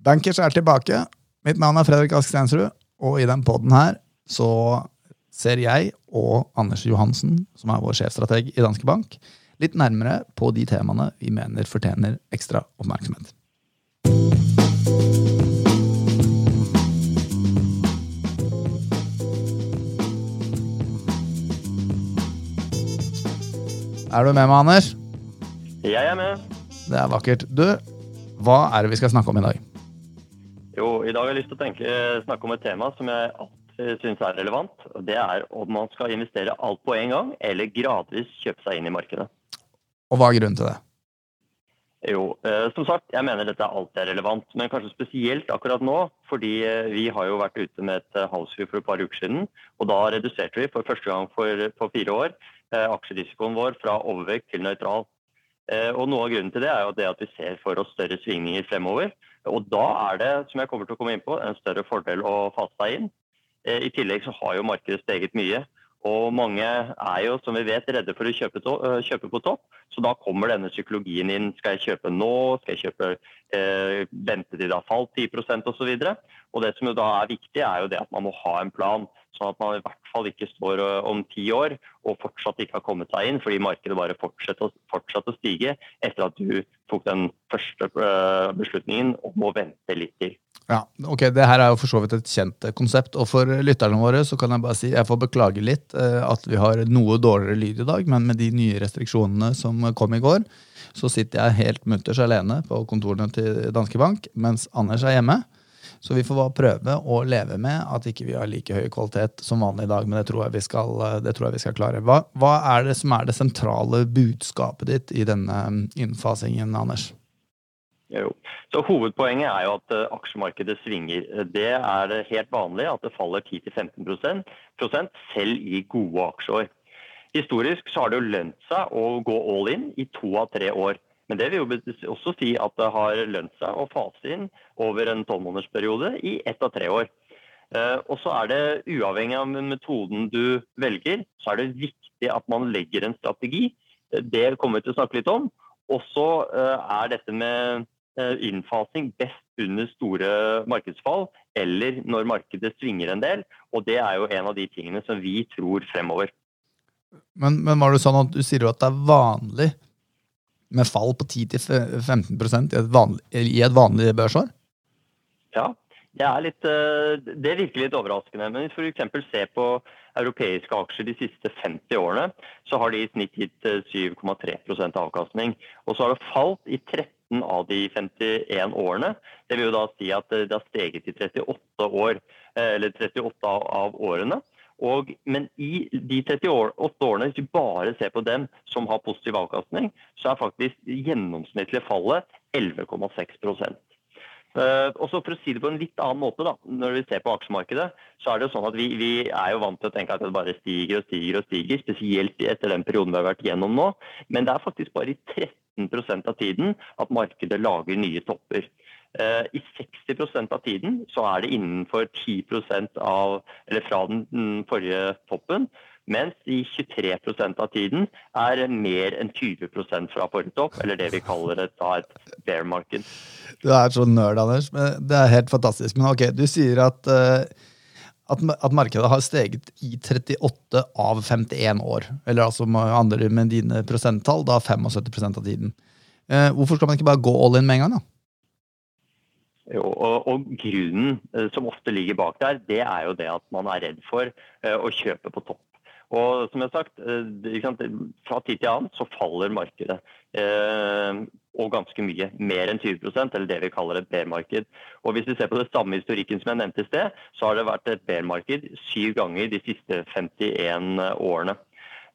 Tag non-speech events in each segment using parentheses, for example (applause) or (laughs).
Bankers er tilbake. Mitt navn er Fredrik Ask Stensrud, og i den poden her så ser jeg og Anders Johansen, som er vår sjefstrateg i Danske Bank, litt nærmere på de temaene vi mener fortjener ekstra oppmerksomhet. Er du med meg, Anders? Jeg er med. Det er vakkert. Du, hva er det vi skal snakke om i dag? Jo, I dag har jeg lyst til å tenke, snakke om et tema som jeg alltid syns er relevant. og Det er om man skal investere alt på en gang, eller gradvis kjøpe seg inn i markedet. Og hva er grunnen til det? Jo, eh, som sagt, jeg mener dette alltid er relevant, men kanskje spesielt akkurat nå. Fordi eh, vi har jo vært ute med et eh, houseview for et par uker siden, og da reduserte vi for første gang for, på fire år eh, aksjerisikoen vår fra overvekt til nøytral. Eh, og Noe av grunnen til det er jo det at vi ser for oss større svingninger fremover. Og Da er det som jeg kommer til å komme inn på, en større fordel å fase seg inn. Eh, I tillegg så har jo markedet steget mye. Og mange er jo, som vi vet, redde for å kjøpe, to, øh, kjøpe, på topp. Så da kommer denne psykologien inn. Skal jeg kjøpe nå? Skal jeg kjøpe eh, vente til det har falt 10 osv.? Og, og det som jo da er viktig, er jo det at man må ha en plan. Sånn at man i hvert fall ikke står øh, om ti år og fortsatt ikke har kommet seg inn, fordi markedet bare fortsetter, fortsetter å stige etter at du tok den første øh, beslutningen om å vente litt til. Ja, ok, Det her er jo for så vidt et kjent eh, konsept. Og for lytterne våre så kan jeg bare si jeg får beklage litt eh, at vi har noe dårligere lyd i dag, men med de nye restriksjonene som kom i går, så sitter jeg helt mutters alene på kontorene til Danske Bank, mens Anders er hjemme. Så vi får bare prøve å leve med at ikke vi har like høy kvalitet som vanlig i dag. Men det tror jeg vi skal, jeg vi skal klare. Hva, hva, er det som er det sentrale budskapet ditt i denne innfasingen, Anders? Jo. Så Hovedpoenget er jo at uh, aksjemarkedet svinger. Det er helt vanlig at det faller 10-15% selv i gode aksjeår. Historisk så har det jo lønt seg å gå all in i to av tre år. Men det vil jo også si at det har lønt seg å fase inn over en tolvmånedersperiode i ett av tre år. Uh, og så er det uavhengig av metoden du velger, så er det viktig at man legger en strategi. Det kommer vi til å snakke litt om. Og så uh, er dette med Eh, innfasing best under store markedsfall eller når markedet svinger en del. Og det er jo en av de tingene som vi tror fremover. Men, men var det sånn at du sier jo at det er vanlig med fall på 10-15 i, i et vanlig børsår? Ja, det, litt, eh, det virker litt overraskende. Men hvis vi f.eks. ser på europeiske aksjer de siste 50 årene, så har de i snitt gitt 7,3 eh, avkastning. Og så har det falt i 13 av de 51 årene. Det vil jo da si at det har steget i 38 år, eh, eller 38 av årene. Og, men i de 38 årene, hvis vi bare ser på dem som har positiv avkastning, så er faktisk gjennomsnittlig fallet 11,6 Uh, og så For å si det på en litt annen måte, da, når vi ser på aksjemarkedet, så er det jo sånn at vi, vi, er jo vant til å tenke at det bare stiger og stiger og stiger, spesielt etter den perioden vi har vært gjennom nå. Men det er faktisk bare i 13% av tiden at markedet lager nye topper. Uh, I 60% av tiden så er det innenfor 10% av, eller fra den forrige toppen. Mens i 23% av tiden er mer enn 20 fra forrige topp, eller det vi kaller et, et bear market. Du er så nerd, Anders. men Det er helt fantastisk. Men ok, du sier at, uh, at, at, markedet har steget i 38 av 51 år. Eller altså med andre med dine prosenttall, da 75% av tiden. Uh, hvorfor skal man ikke bare gå all in med en gang, da? Og, og, Grunnen uh, som ofte ligger bak der, det er jo det at man er redd for å kjøpe på topp. Og som jeg har sagt, fra tid til annen så faller markedet og ganske mye. Mer enn 20% eller det vi kaller et bear-marked. Og Hvis vi ser på det samme historikken som jeg nevnte i sted, så har det vært et bear-marked syv ganger de siste 51 årene.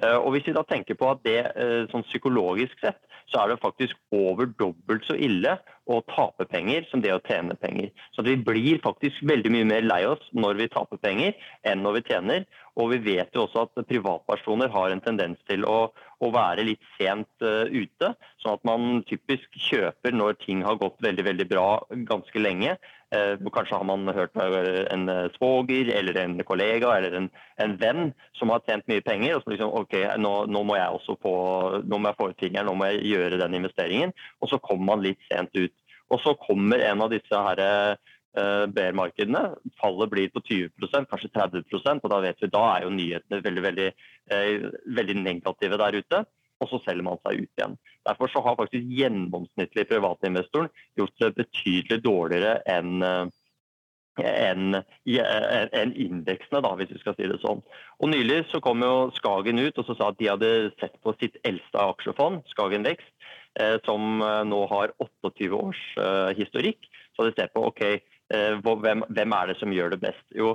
Eh, og Hvis vi da tenker på at det eh, sånn psykologisk sett, så er det faktisk over dobbelt så ille å tape penger som det å tjene penger. Så vi blir faktisk veldig mye mer lei oss når vi taper penger, enn når vi tjener. Og vi vet jo også at privatpersoner har en tendens til å, å være litt sent uh, ute. Sånn at man typisk kjøper når ting har gått veldig veldig bra ganske lenge. Uh, kanskje har man hørt en svoger eller en kollega eller en, en, venn som har tjent mye penger. og så liksom, ok, nå, nå, må jeg også få, nå må jeg få ut fingeren, nå må jeg gjøre den investeringen. Og så kommer man litt sent ut. Og så kommer en av disse her uh, bear-markedene. Fallet blir på 20% kanskje 30% og da vet vi da er jo nyhetene veldig, veldig, uh, veldig negative der ute. Og så selger man seg ut igjen. Derfor så har faktisk gjennomsnittlig privatinvestoren gjort det betydelig dårligere enn uh, enn en indeksene, da, hvis vi skal si det sånn. Og Nylig så kom jo Skagen ut og så sa at de hadde sett på sitt eldste aksjefond, Skagen Vekst, eh, som nå har 28 års eh, historikk. Så de ser på ok, Eh, hvem, hvem, er det som gjør det best? Jo,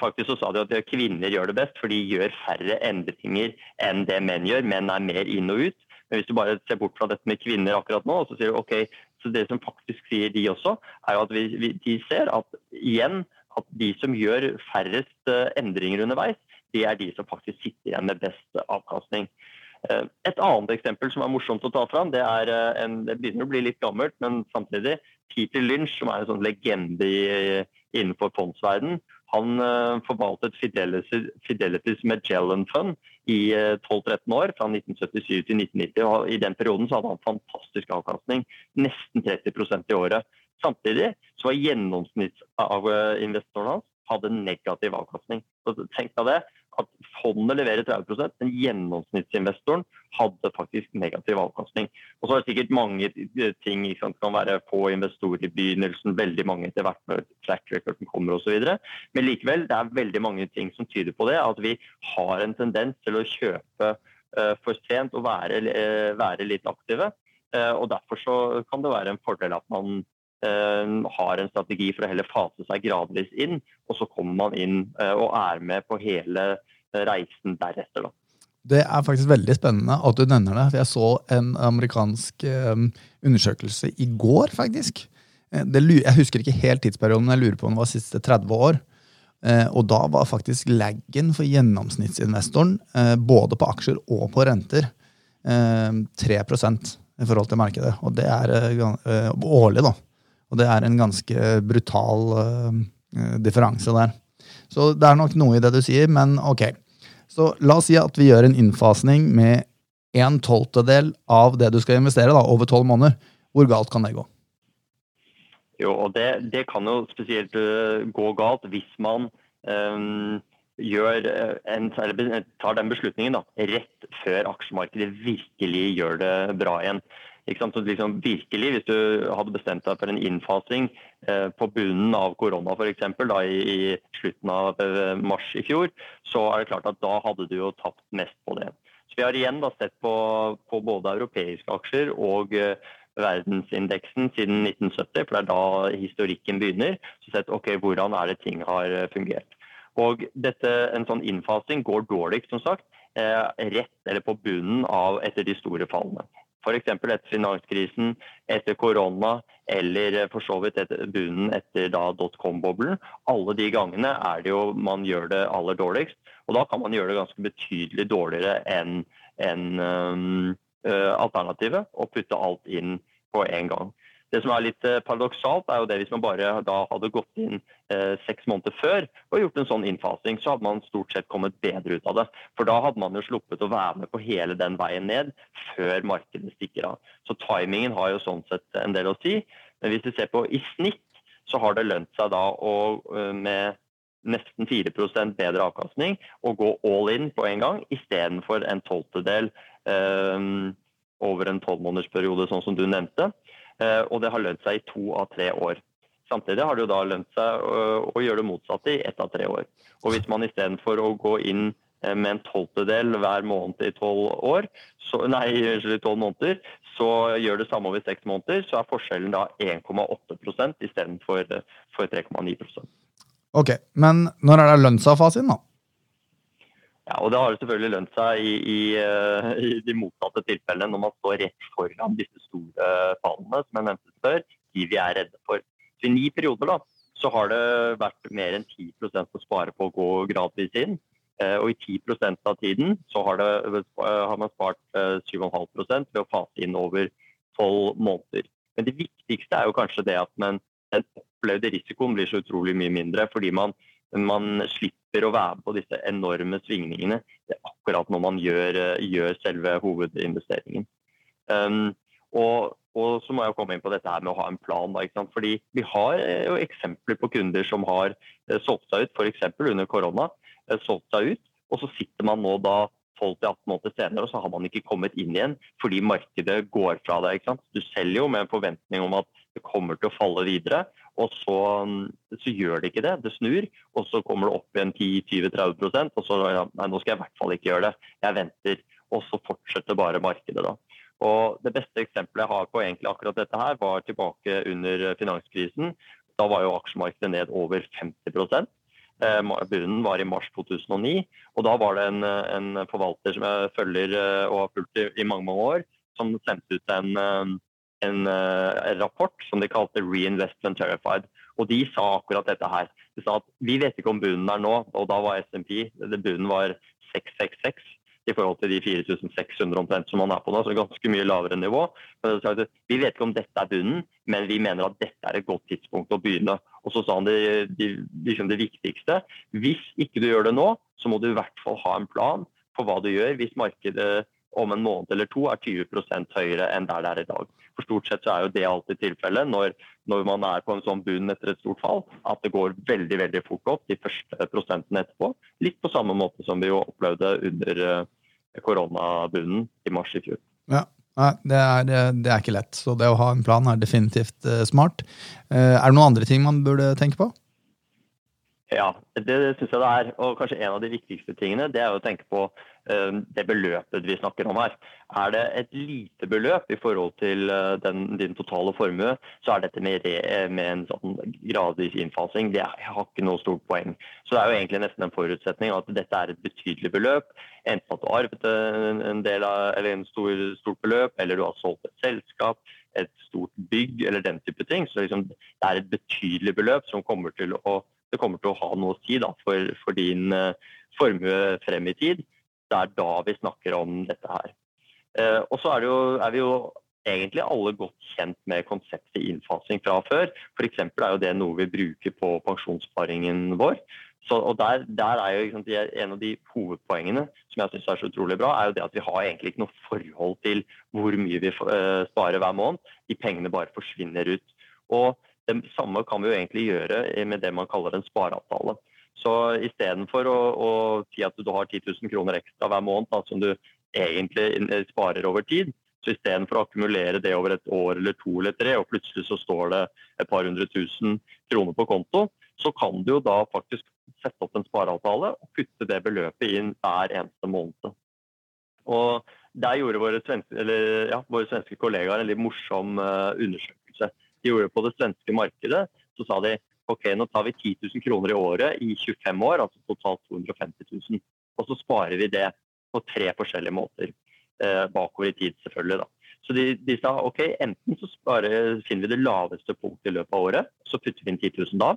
faktisk så sa de at kvinner gjør det best, for de gjør færre endringer enn det menn gjør. Menn er mer inn og ut. Men hvis du bare ser bort fra dette med kvinner akkurat nå, så sier du ok, så det som faktisk sier de også, er jo at vi, vi, de ser at igjen at de som gjør færrest eh, endringer underveis, de er de som faktisk sitter igjen med best avkastning. Eh, et annet eksempel som er morsomt å ta fram, det, er en, det begynner å bli litt gammelt, men samtidig Peter Lynch, som er en sånn legende innenfor fondsverden, han uh, forvaltet Fidelities, Magellan Fund i uh, eh, 12-13 år, fra 1977 til 1990. og I den perioden så hadde han fantastisk avkastning, nesten 30% i året. Samtidig så var gjennomsnittsinvestoren hans hadde negativ avkastning. Så tenk deg det, at fondet leverer 30% men gjennomsnittsinvestoren hadde faktisk negativ avkastning. Og så er det sikkert mange ting som kan være få investorer i begynnelsen, veldig mange etter hvert når track recorden kommer osv. Men likevel, det er veldig mange ting som tyder på det. At vi har en tendens til å kjøpe uh, for sent og være, uh, være litt aktive. Og Derfor så kan det være en fordel at man har en strategi for å heller fase seg gradvis inn, og så kommer man inn og er med på hele reisen deretter. da. Det er faktisk veldig spennende at du nevner det. Jeg så en amerikansk undersøkelse i går, faktisk. Eh, jeg husker ikke helt tidsperioden, men jeg lurer på om det var siste 30 år. Og da var faktisk laggen for gjennomsnittsinvestoren, både på aksjer og på renter, uh, 3 i forhold til markedet. Og det er årlig, da. Og det er en ganske brutal differanse der. Så det er nok noe i det du sier, men ok. Så la oss si at vi gjør en innfasning med en tolvtedel av det du skal investere, da, over tolv måneder. Hvor galt kan det gå? Jo, og det, det kan jo spesielt uh, gå galt hvis man um, gjør uh, en, tar den beslutningen da, rett før aksjemarkedet virkelig gjør det bra igjen. Liksom, virkelig, Hvis du hadde bestemt deg for en innfasing eh, på bunnen av korona f.eks. I, i slutten av eh, mars i fjor, så er det klart at da hadde du jo tapt mest på det. Så Vi har igjen da sett på, på både europeiske aksjer og eh, verdensindeksen siden 1970, for det er da historikken begynner. Så sett ok, hvordan er det ting har eh, fungert. Og dette, En sånn innfasing går dårligst, som sagt, eh, rett eller på bunnen av etter de store fallene. F.eks. etter finanskrisen, etter korona eller eh, for så vidt etter bunnen etter dotcom-boblen. Alle de gangene er det jo man gjør det aller dårligst. Og da kan man gjøre det ganske betydelig dårligere enn en, um, alternativet og putte alt inn på en gang. Det som er litt eh, paradoksalt, er jo det hvis man bare da hadde gått inn eh, seks måneder før og gjort en sånn innfasing, så hadde man stort sett kommet bedre ut av det. For da hadde man jo sluppet å være med på hele den veien ned før markedet stikker av. Så timingen har jo sånn sett en del å si. Men hvis vi ser på i snitt, så har det lønt seg da å eh, med nesten 4% bedre avkastning å gå all in på en gang, istedenfor en tolvtedel eh, over en tolvmånedersperiode, sånn som du nevnte. Eh, og det har lønt seg i to av tre år. Samtidig har det jo da lønt seg å gjøre det motsatte i ett av tre år. Og hvis man istedenfor å gå inn eh, med en tolvtedel hver måned i tolv måneder, så gjør det samme over seks måneder, så er forskjellen da 1,8% istedenfor for 3,9% Ok, Men når er det lønnsavfasien, da? Ja, og Det har selvfølgelig lønt seg i, i, eh, (laughs) i, de motsatte tilfellene, når man står rett foran disse store fallene som jeg nevnte før, de vi er redde for. I ni perioder da, så har det vært mer enn 10% å spare på å gå gradvis inn. Eh, og i 10% av tiden så har, det, har man spart 7,5% ved å fase inn over 12 måneder. Men det viktigste er jo kanskje det at den opplevde risikoen blir så utrolig mye mindre, fordi man, man slipper å være på disse enorme svingningene det er akkurat når man gjør, eh, gjør selve hovedinvesteringen. Um, og Og så må jeg komme inn på dette her med å ha en plan. Da? Fordi Vi har eh, jo eksempler på kunder som har eh, solgt seg ut, f.eks. under korona. Solgt seg ut, Og så sitter man nå da 12-18 måneder senere og så har man ikke kommet inn igjen fordi markedet går fra deg. ikke sant? Du selger jo med en forventning om at det kommer til å falle videre, og så, mm, så gjør det ikke det. Det snur, og så kommer det opp igjen 10-20-30% og så ja, nei, nå skal jeg i hvert fall ikke gjøre det. Jeg venter. Og så fortsetter bare markedet, da. Og Det beste eksempelet jeg har på egentlig akkurat dette her, var tilbake under finanskrisen. Da var jo aksjemarkedet ned over 50 eh, Bunnen var i mars 2009. og Da var det en, en forvalter som jeg følger eh, og har fulgt i, i mange mange år, som sendte ut en, eh, en, en rapport som de kalte 'Reinvestment Terrified'. Og De sa akkurat dette her. De sa at vi vet ikke om bunnen er nå, og da var SMP bunnen var 666 i forhold til de 4600 omtrent som man er på nå, så ganske mye lavere nivå. Vi vet ikke om dette er bunnen, men vi mener at dette er et godt tidspunkt å begynne. Og så sa han det, det, liksom det viktigste. Hvis ikke du gjør det nå, så må du i hvert fall ha en plan på hva du gjør hvis markedet om en måned eller to er 20% høyere enn der det er i dag. For Stort sett så er jo det alltid tilfellet når, når, man er på en sånn bunn etter et stort fall, at det går veldig veldig fort opp de første prosentene etterpå. Litt på samme måte som vi jo opplevde under uh, koronabunnen i mars i fjor. Ja, det er, det er, ikke lett. Så det å ha en plan er definitivt uh, smart. Uh, er det noen andre ting man burde tenke på? Ja, det syns jeg det er. Og kanskje en av de viktigste tingene det er å tenke på uh, det beløpet vi snakker om her. Er det et lite beløp i forhold til uh, den, din totale formue, så er dette med, re, med en sånn gradvis innfasing det har ikke noe stort poeng. Så det er jo egentlig nesten en forutsetning at dette er et betydelig beløp. Enten at du har arvet en, del av, eller en stor, stort beløp, eller du har solgt et selskap et stort bygg eller den type ting. Så liksom, det er et betydelig beløp som kommer til å det kommer til å ha noe å si da, for, for, din uh, formue frem i tid. Det er da vi snakker om dette her. Uh, og så er, er, vi jo egentlig alle godt kjent med konseptet innfasing fra før. F.eks. er jo det noe vi bruker på pensjonssparingen vår. Så, og der, der, er jo sant, En av de hovedpoengene som jeg synes er så utrolig bra, er jo det at vi har egentlig ikke noe forhold til hvor mye vi uh, sparer hver måned. De pengene bare forsvinner ut. Og det samme kan vi jo egentlig gjøre med det man kaller en spareavtale. Så istedenfor å, å si at du har 10 000 kroner ekstra hver måned da, som du egentlig sparer over tid, så istedenfor å akkumulere det over et år eller to eller tre, og plutselig så står det et par hundre tusen kroner på konto, så kan du jo da faktisk sette opp en spareavtale og putte det beløpet inn hver eneste måned. Og Der gjorde våre svenske, eller, ja, våre svenske kollegaer en litt morsom uh, undersøkelse de gjorde på det svenske markedet, så sa de ok, nå tar vi 10 000 kroner i året i 25 år, altså totalt 250 000. Og så sparer vi det på tre forskjellige måter. Eh, bakover i tid, selvfølgelig. da. Så de, de, sa ok, enten så sparer, finner vi det laveste punktet i løpet av året, så putter vi inn 10 000 da.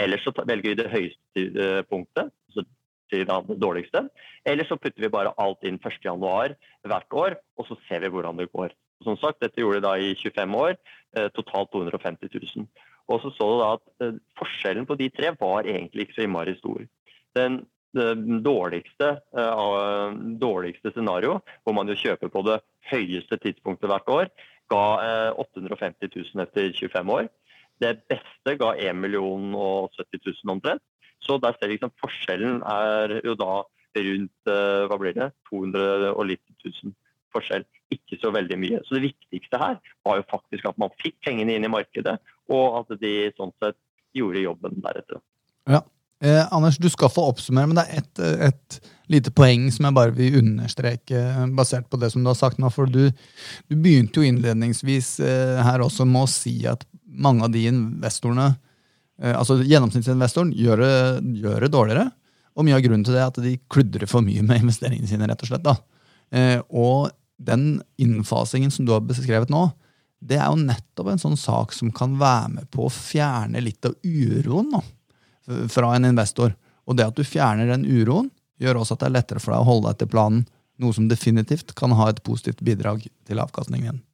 Eller så velger vi det høyeste eh, punktet, altså til det dårligste. Eller så putter vi bare alt inn 1.1 hvert år, og så ser vi hvordan det går. Som sagt, Dette gjorde de da i 25 år, eh, totalt 250 000. Og så så du da at eh, Forskjellen på de tre var egentlig ikke så innmari stor. Den, det dårligste, uh, dårligste scenario, hvor man jo kjøper på det høyeste tidspunktet hvert år, ga uh, 850 000 etter 25 år. Det beste ga 1 million og 70 000 omtrent. Så der ser liksom forskjellen er jo da rundt hva blir det, 200 og litt tusen forskjell. Ikke så veldig mye. Så det viktigste her var jo faktisk at man fikk pengene inn i markedet, og at de sånn sett gjorde jobben deretter. Ja. Eh, Anders, du skal få oppsummere, men det er et, et, lite poeng som jeg bare vil understreke, eh, basert på det som du har sagt nå. For du, du begynte jo innledningsvis eh, her også med å si at mange av de investorene, eh, altså gjennomsnittsinvestoren, gjør det, gjør det, dårligere. Og mye av grunnen til det er at de kludrer for mye med investeringene sine, rett og slett. da. Eh, og den innfasingen som du har beskrevet nå, det er jo nettopp en sånn sak som kan være med på å fjerne litt av uroen nå, fra en investor. Og det at du fjerner den uroen, gjør også at det er lettere for deg å holde deg til planen. Noe som definitivt kan ha et positivt bidrag til avkastningen. din.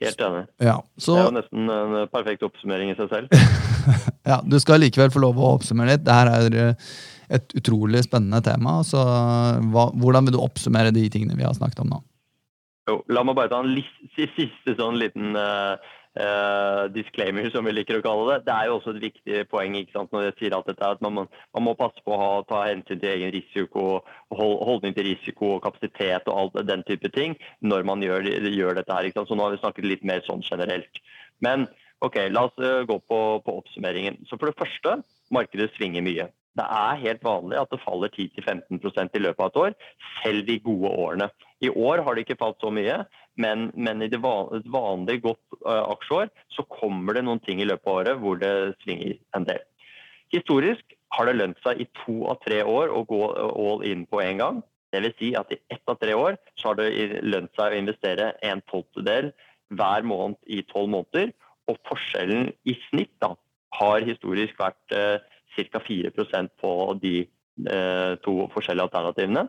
Helt enig. Ja, så... Det er jo nesten en perfekt oppsummering i seg selv. (laughs) ja, Du skal likevel få lov å oppsummere litt. Det her er eh, et utrolig spennende tema. Så hva, hvordan vil du oppsummere de tingene vi har snakket om nå? Jo, la meg bare ta en siste sånn liten uh, uh, disclaimer, som vi liker å kalle det. Det er jo også et viktig poeng ikke sant, når jeg sier alt dette, at man må, man må passe på å ha, ta hensyn til egen risiko, hold, holdning til risiko og kapasitet og alt den type ting når man gjør, gjør dette her. Ikke sant? Så nå har vi snakket litt mer sånn generelt. Men ok, la oss uh, gå på, på oppsummeringen. Så for det første, markedet svinger mye. Det er helt vanlig at det faller 10-15% i løpet av et år, selv de gode årene. I år har det ikke falt så mye, men, men i det vanlige, vanlig godt uh, aksjeår så kommer det noen ting i løpet av året hvor det svinger en del. Historisk har det lønt seg i to av tre år å gå all in på en gang. Dvs. Si at i ett av tre år så har det lønt seg å investere en tolvtedel hver måned i tolv måneder. Og forskjellen i snitt da, har historisk vært uh, ca. 4% på de eh, to forskjellige alternativene.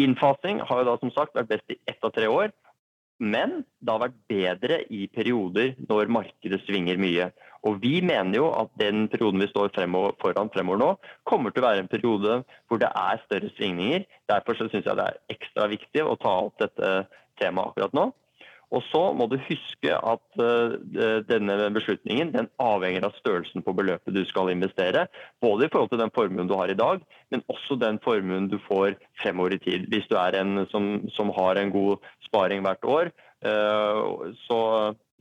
Innfasing har jo da som sagt vært best i ett av tre år. Men det har vært bedre i perioder når markedet svinger mye. Og Vi mener jo at den perioden vi står fremover, foran fremover nå, kommer til å være en periode hvor det er større svingninger. Derfor syns jeg det er ekstra viktig å ta opp dette temaet akkurat nå. Og så må du huske at uh, denne beslutningen den avhenger av størrelsen på beløpet du skal investere. Både i forhold til den formuen du har i dag, men også den formuen du får fremover i tid. Hvis du er en som, som har en god sparing hvert år, uh, så,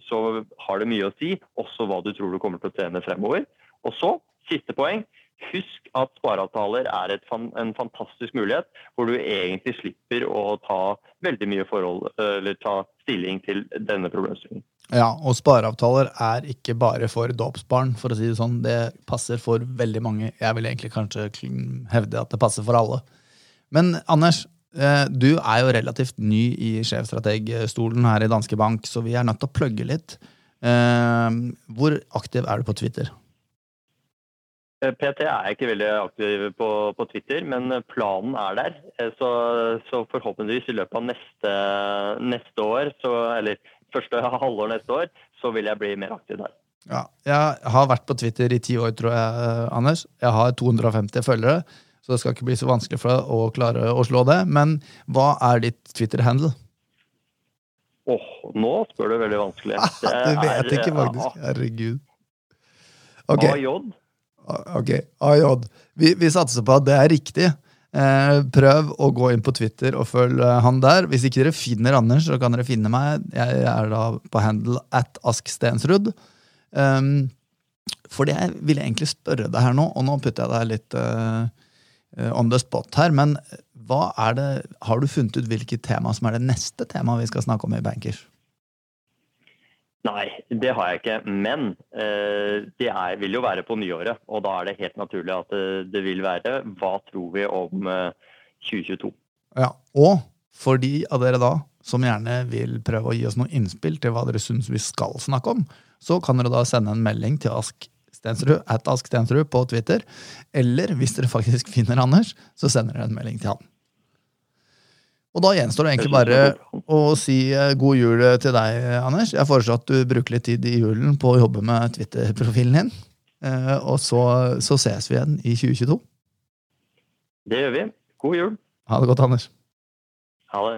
så, har det mye å si også hva du tror du kommer til å tjene fremover. Og så, siste poeng, Husk at spareavtaler er en fantastisk mulighet, hvor du egentlig slipper å ta veldig mye forhold, eller ta stilling til denne problemstillingen. Ja, og spareavtaler er ikke bare for dåpsbarn, for å si det sånn. Det passer for veldig mange. Jeg vil egentlig kanskje hevde at det passer for alle. Men Anders, eh, du er jo relativt ny i sjefstrategstolen her i Danske Bank, så vi er nødt til å plugge litt. Eh, hvor aktiv er du på Twitter? Eh, PT er jeg ikke veldig aktiv på, på Twitter, men planen er der. Eh, så, så, forhåpentligvis i løpet av neste, neste år, så, eller første (laughs) halvår neste år, så vil jeg bli mer aktiv der. Ja, jeg har vært på Twitter i ti år, tror jeg, eh, Anders. Jeg har 250 følgere, så det skal ikke bli så vanskelig for deg å klare å slå det. Men hva er ditt Twitter-handle? Åh, oh, nå spør du veldig vanskelig. (laughs) Det, vet jeg ikke, faktisk. Herregud. Okay. AJ Ok, AJ. Vi, vi, satser på at det er riktig. Eh, prøv å gå inn på Twitter og følg han der. Hvis ikke dere finner Anders, så kan dere finne meg. Jeg er da på handle at Ask Stensrud. Um, for det vil ville egentlig spørre deg her nå, og nå putter jeg deg litt uh, on the spot her. Men hva er det, har du funnet ut hvilket tema som er det neste temaet vi skal snakke om i Bankers? Nei, det har jeg ikke. Men eh, det er, vil jo være på nyåret. Og da er det helt naturlig at det, det vil være hva tror vi om eh, 2022. Ja, Og for de av dere da som gjerne vil prøve å gi oss noen innspill til hva dere syns vi skal snakke om, så kan dere da sende en melding til Ask Stensrud, at Ask Stensrud på Twitter. Eller hvis dere faktisk finner Anders, så sender dere en melding til han. Og da gjenstår det egentlig bare å si eh, god jul eh, til deg, Anders. Jeg foreslår at du bruker litt tid i julen på å jobbe med Twitter-profilen din. Eh, og så, så, ses vi igjen i 2022. Det gjør vi. God jul. Ha det godt, Anders. Ha det.